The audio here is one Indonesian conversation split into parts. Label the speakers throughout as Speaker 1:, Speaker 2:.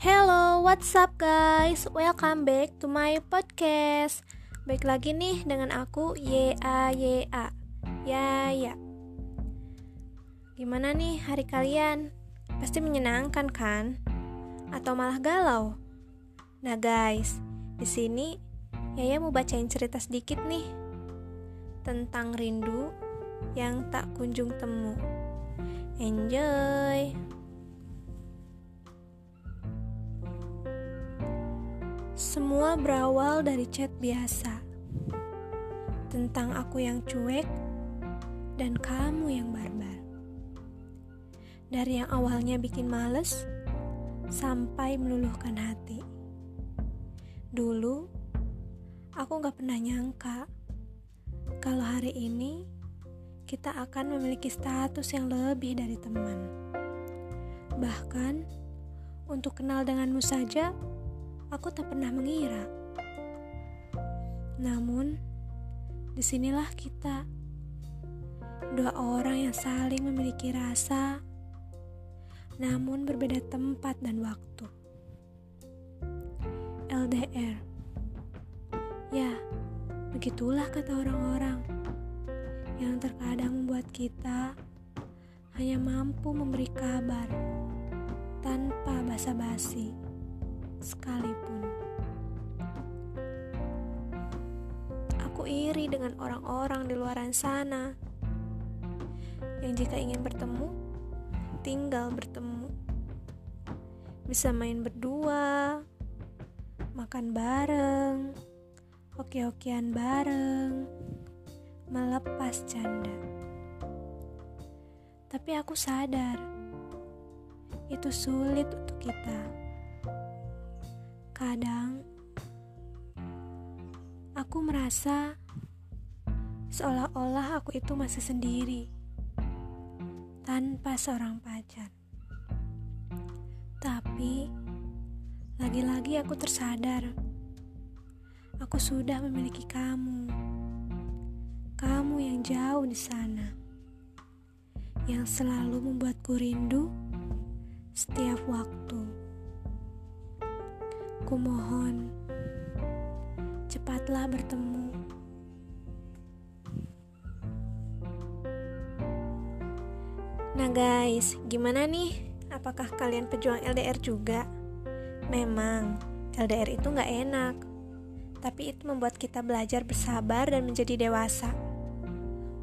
Speaker 1: Hello, what's up guys? Welcome back to my podcast. Baik lagi nih dengan aku YA YA. Ya ya. Gimana nih hari kalian? Pasti menyenangkan kan? Atau malah galau? Nah guys, di sini Yaya mau bacain cerita sedikit nih tentang rindu yang tak kunjung temu. Enjoy! Semua berawal dari chat biasa tentang aku yang cuek dan kamu yang barbar. Dari yang awalnya bikin males sampai meluluhkan hati. Dulu aku gak pernah nyangka kalau hari ini kita akan memiliki status yang lebih dari teman. Bahkan untuk kenal denganmu saja aku tak pernah mengira. Namun, di sinilah kita, dua orang yang saling memiliki rasa, namun berbeda tempat dan waktu. LDR, ya, begitulah kata orang-orang yang terkadang membuat kita hanya mampu memberi kabar tanpa basa-basi sekalipun. Aku iri dengan orang-orang di luar sana yang jika ingin bertemu, tinggal bertemu. Bisa main berdua, makan bareng, hoki-hokian bareng, melepas canda. Tapi aku sadar, itu sulit untuk kita. Kadang aku merasa seolah-olah aku itu masih sendiri tanpa seorang pacar. Tapi lagi-lagi aku tersadar aku sudah memiliki kamu. Kamu yang jauh di sana. Yang selalu membuatku rindu setiap waktu. Aku mohon, cepatlah bertemu. Nah guys, gimana nih? Apakah kalian pejuang LDR juga? Memang, LDR itu gak enak. Tapi itu membuat kita belajar bersabar dan menjadi dewasa.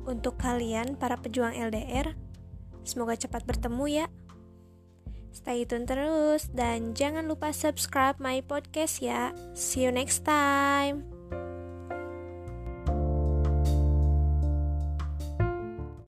Speaker 1: Untuk kalian, para pejuang LDR, semoga cepat bertemu ya. Stay tune terus dan jangan lupa subscribe my podcast ya. See you next time.